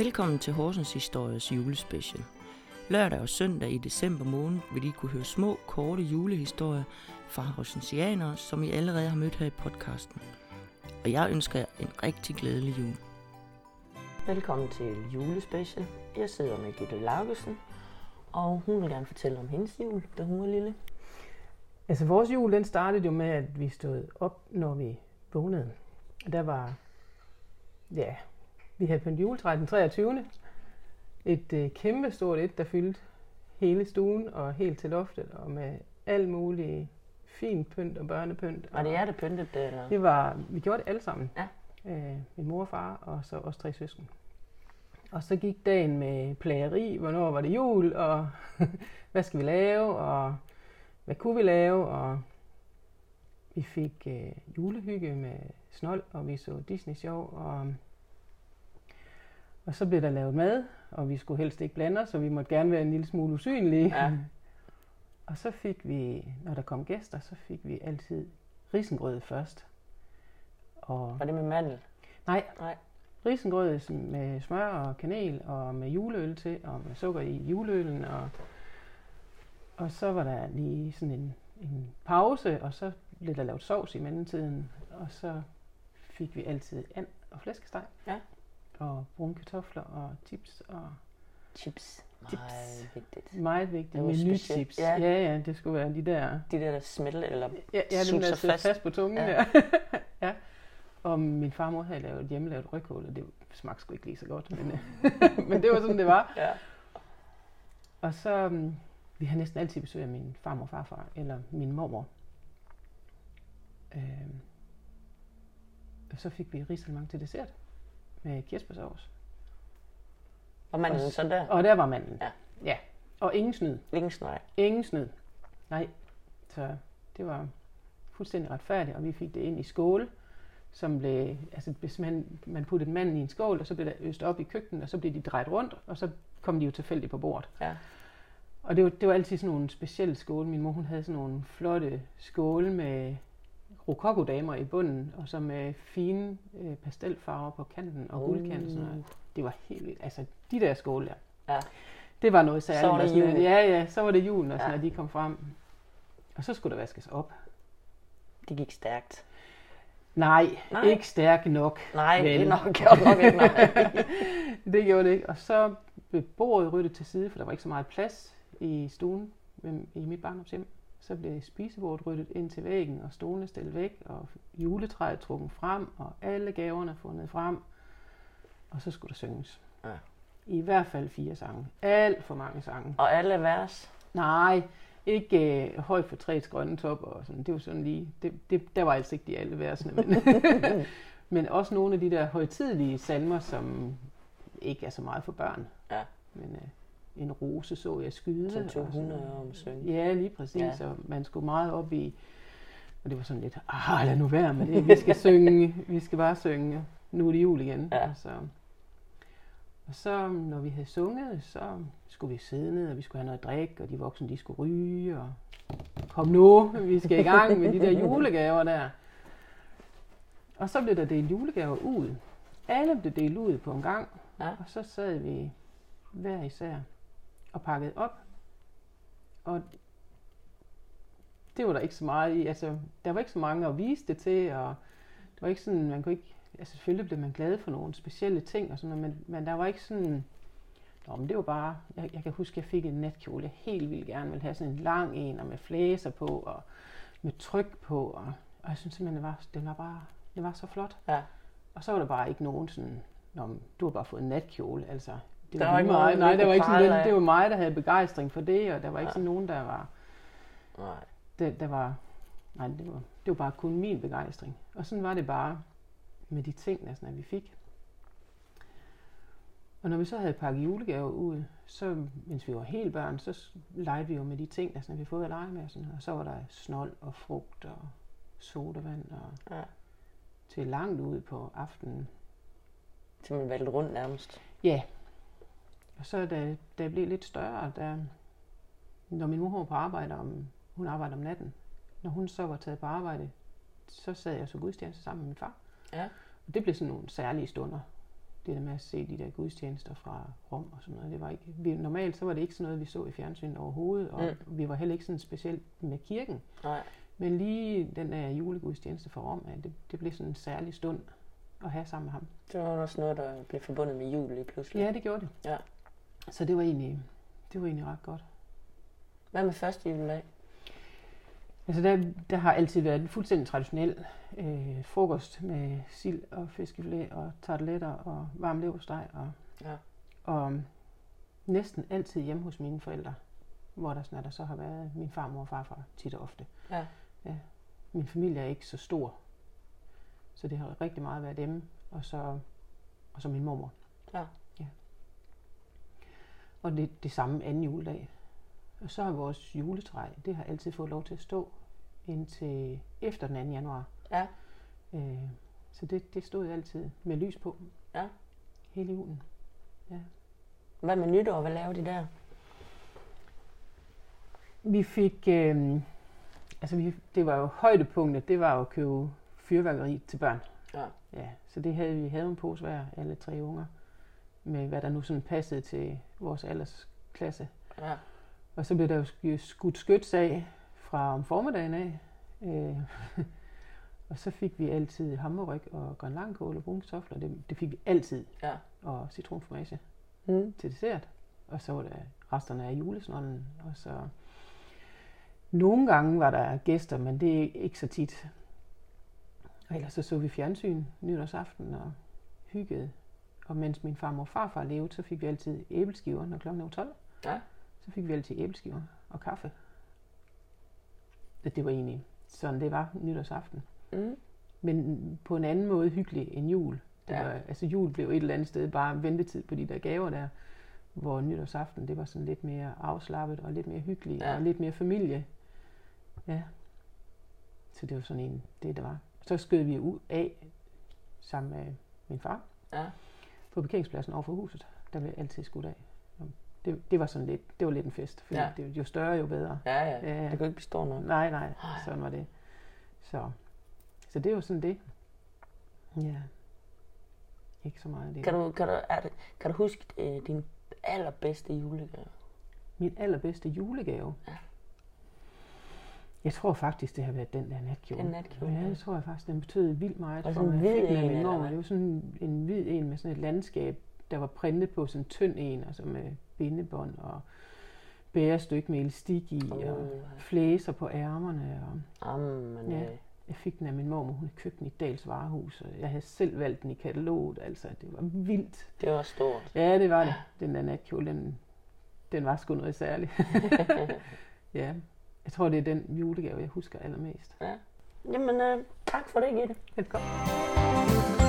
Velkommen til Horsens Histories julespecial. Lørdag og søndag i december måned vil I kunne høre små, korte julehistorier fra horsensianere, som I allerede har mødt her i podcasten. Og jeg ønsker jer en rigtig glædelig jul. Velkommen til julespecial. Jeg sidder med Gitte Laugesen, og hun vil gerne fortælle om hendes jul, da hun var lille. Altså vores jul, den startede jo med, at vi stod op, når vi vågnede. Og der var, ja, vi havde pyntet juletræet den 23. Et øh, kæmpe stort et, der fyldte hele stuen og helt til loftet, og med alt muligt fint pynt og børnepynt. Var det jer, der pyntede det? Eller? Det var, vi gjorde det alle sammen. Ja. Øh, min mor og far, og så os tre søsken. Og så gik dagen med plageri, hvornår var det jul, og hvad skal vi lave, og hvad kunne vi lave, og vi fik øh, julehygge med snold, og vi så Disney-show, og, og så blev der lavet mad, og vi skulle helst ikke blande os, så vi måtte gerne være en lille smule usynlige. Ja. Og så fik vi, når der kom gæster, så fik vi altid risengrød først. Og, Var det med mandel? nej, Nej. risengrød med smør og kanel og med juleøl til og med sukker i juleølen og og så var der lige sådan en, en pause og så blev der lavet sovs i mellemtiden og så fik vi altid and og flæskesteg Ja. Og brune kartofler og chips og Chips. Chips. Meget vigtigt. meget vigtigt var menuchips. specielt. Ja. Ja. ja, det skulle være de der De der, der smelter, eller Ja, ja dem der fast. fast. på tungen Ja. der. ja. Og min farmor havde lavet hjemmelavet rødkål, og det smagte sgu ikke lige så godt, men, men det var sådan, det var. Ja. Og så, um, vi har næsten altid besøg af min farmor og farfar, eller min mormor. Øhm, og så fik vi risalemang til dessert med kirsebærsovs. Og manden Og så der? Og der var manden. Ja. ja. Og ingen snyd. Ingen snøj. Ingen snyd. Nej. Så det var fuldstændig retfærdigt, og vi fik det ind i skåle, som blev, altså hvis man, man puttede manden i en skål, og så blev der øst op i køkkenet, og så blev de drejet rundt, og så kom de jo tilfældigt på bordet. Ja. Og det var, det var altid sådan nogle specielle skåle. Min mor, hun havde sådan nogle flotte skåle med rokokodamer i bunden, og så med fine øh, pastelfarver på kanten og Uh. guldkant og sådan noget. Det var helt vildt. Altså, de der skåle der. Ja. Det var noget særligt. Så var det jul. at- Ja, ja, så var det julen, og sådan, Ja. de kom frem. Og så skulle der vaskes op. Det gik stærkt. Nej, Nej. Ikke stærk nok. Nej, Vel. det nok gjort nok ikke. Nej. det gjorde det ikke. Og så blev bordet ryddet til side, for der var ikke så meget plads i stuen i mit barndomshjem. Så blev spisebordet ryddet ind til væggen, og stolene stillet væk, og juletræet trukket frem, og alle gaverne fundet frem. Og så skulle der synges. Ja. I hvert fald fire sange. Alt for mange sange. Og alle vers. Nej, ikke øh, højt for træets grønne top og sådan. Det var sådan lige, det, det, der var altså ikke de alle versene, men, men også nogle af de der højtidelige salmer, som ikke er så meget for børn. Ja. Men øh, en rose så jeg skyde. Som og tog sådan 100 noget. om synge. Ja, lige præcis. Ja. Og man skulle meget op i, og det var sådan lidt, ah, lad nu være med det. Vi skal synge, vi skal bare synge. Nu er det jul igen. Ja. Og, så, og så, når vi havde sunget, så skulle vi sidde ned, og vi skulle have noget at drikke, og de voksne, de skulle ryge, og kom nu, vi skal i gang med de der julegaver der. Og så blev der delt julegaver ud. Alle blev delt ud på en gang, Ja. og så sad vi hver især og pakkede op. Og det var der ikke så meget i. Altså, der var ikke så mange at vise det til, og det var ikke sådan, man kunne ikke... Altså, selvfølgelig blev man glad for nogle specielle ting og sådan noget, men, men der var ikke sådan... Nå, men det var bare... Jeg, jeg kan huske, jeg fik en natkjole, jeg helt vildt gerne ville have sådan en lang en, og med flæser på, og med tryk på, og, og jeg synes simpelthen, det var, den var bare... Det var så flot. Ja. Og så var der bare ikke nogen sådan... Nå, men du har bare fået en natkjole, altså. Det Der var ikke mig. nogen, Nej, der var ikke sådan, af. det var mig, der havde begejstring for det, og der var ikke Ja. sådan nogen, der var... Nej. Der, der var nej, det var, det var bare kun min begejstring. Og sådan var det bare med de ting, næsten, at vi fik. Og når vi så havde pakket julegaver ud, så mens vi var helt børn, så legede vi jo med de ting, næsten, vi fået at lege med. Og, sådan, og så var der snold og frugt og sodavand og Ja. til langt ud på aftenen. Til man valgte rundt nærmest. Ja. Og så da, da jeg blev lidt større, der, når min mor var på arbejde, om, hun arbejdede om natten, når hun så var taget på arbejde, så sad jeg så gudstjeneste sammen med min far. Ja. Og det blev sådan nogle særlige stunder. det der med at se de der gudstjenester fra Rom og sådan noget. Det var ikke, vi, normalt så var det ikke sådan noget, vi så i fjernsynet overhovedet, og mm. vi var heller ikke sådan specielt med kirken. Nej. Men lige den der julegudstjeneste fra Rom, det, det blev sådan en særlig stund at have sammen med ham. Det var også noget, der blev forbundet med jul lige pludselig. Ja, det gjorde det. Ja. Så det var egentlig, det var egentlig ret godt. Hvad med første juledag? Altså der, der har altid været en fuldstændig traditionel øh, frokost med sild og fiskefilet og tarteletter og varm leverpostej og, Ja. og næsten altid hjemme hos mine forældre, hvor der, sådan, der så har været min farmor og farfar tit og ofte. Ja. ja. Min familie er ikke så stor, så det har rigtig meget været dem, og så, og så min mormor. Ja. Og det, det samme anden juledag. Og så har vores juletræ, det har altid fået lov til at stå indtil efter den 2. januar. Ja. Øh, så det, det stod altid med lys på. Ja. Hele julen. Ja. Hvad med nytår? Hvad laver de der? Vi fik, øh, altså vi, det var jo højdepunktet, det var jo at købe fyrværkeri til børn. Ja. Ja, så det havde vi havde en pose hver, alle tre unger, med hvad der nu sådan passede til vores aldersklasse. Ja. Og så blev der jo sk- skudt skyts af fra om formiddagen af. Øh, og så fik vi altid hammerryg og grønlangkål og brune kartofler. Det, det fik vi altid. Ja. Og citronformage Mm. til dessert. Og så var der resterne af julesnonden. Og så nogle gange var der gæster, men det er ikke så tit. Og ellers så så vi fjernsyn nytårsaften og hyggede. Og mens min farmor og farfar levede, så fik vi altid æbleskiver, når klokken var 12. Ja. Så fik vi altid æbleskiver og kaffe. Det, det var egentlig sådan, det var nytårsaften. Mm. Men på en anden måde hyggelig end jul. Det Ja. var, altså jul blev et eller andet sted bare ventetid på de der gaver der, hvor nytårsaften det var sådan lidt mere afslappet og lidt mere hyggeligt Ja. og lidt mere familie. Ja. Så det var sådan en, det der var. Så skød vi ud af sammen med min far Ja. På parkeringspladsen over for huset. Der blev altid skudt af. Det, det var sådan lidt, det var lidt en fest, fordi Ja. det, jo større jo bedre. Ja, ja. Ja. Det kan ikke bestå noget. Nej, nej, sådan var det. Så, så det var sådan det. Ja. Ikke så meget det. Kan du, kan du, er det, kan du huske øh, din allerbedste julegave? Min allerbedste julegave? Ja. Jeg tror faktisk, det har været den der natkjole. Den natkjole, Ja, det tror jeg faktisk, den betød vildt meget Og for mig. en hvid en, mor. hvad? Det var sådan en hvid en med sådan et landskab, der var printet på sådan en tynd en, altså med bindebånd og bærestykke med elastik i, Uh, og flæser på ærmerne. Og Jamen, Ja. jeg fik den af min mor, hun havde købt den i Dals Varehus, og jeg havde selv valgt den i kataloget. Altså, det var vildt. det var stort. Ja, det var det. Den der natkjole, den, den var sgu noget særligt. ja, jeg tror, det er den julegave, jeg husker allermest. Jamen, øh, tak for det, Gitte. Velkommen.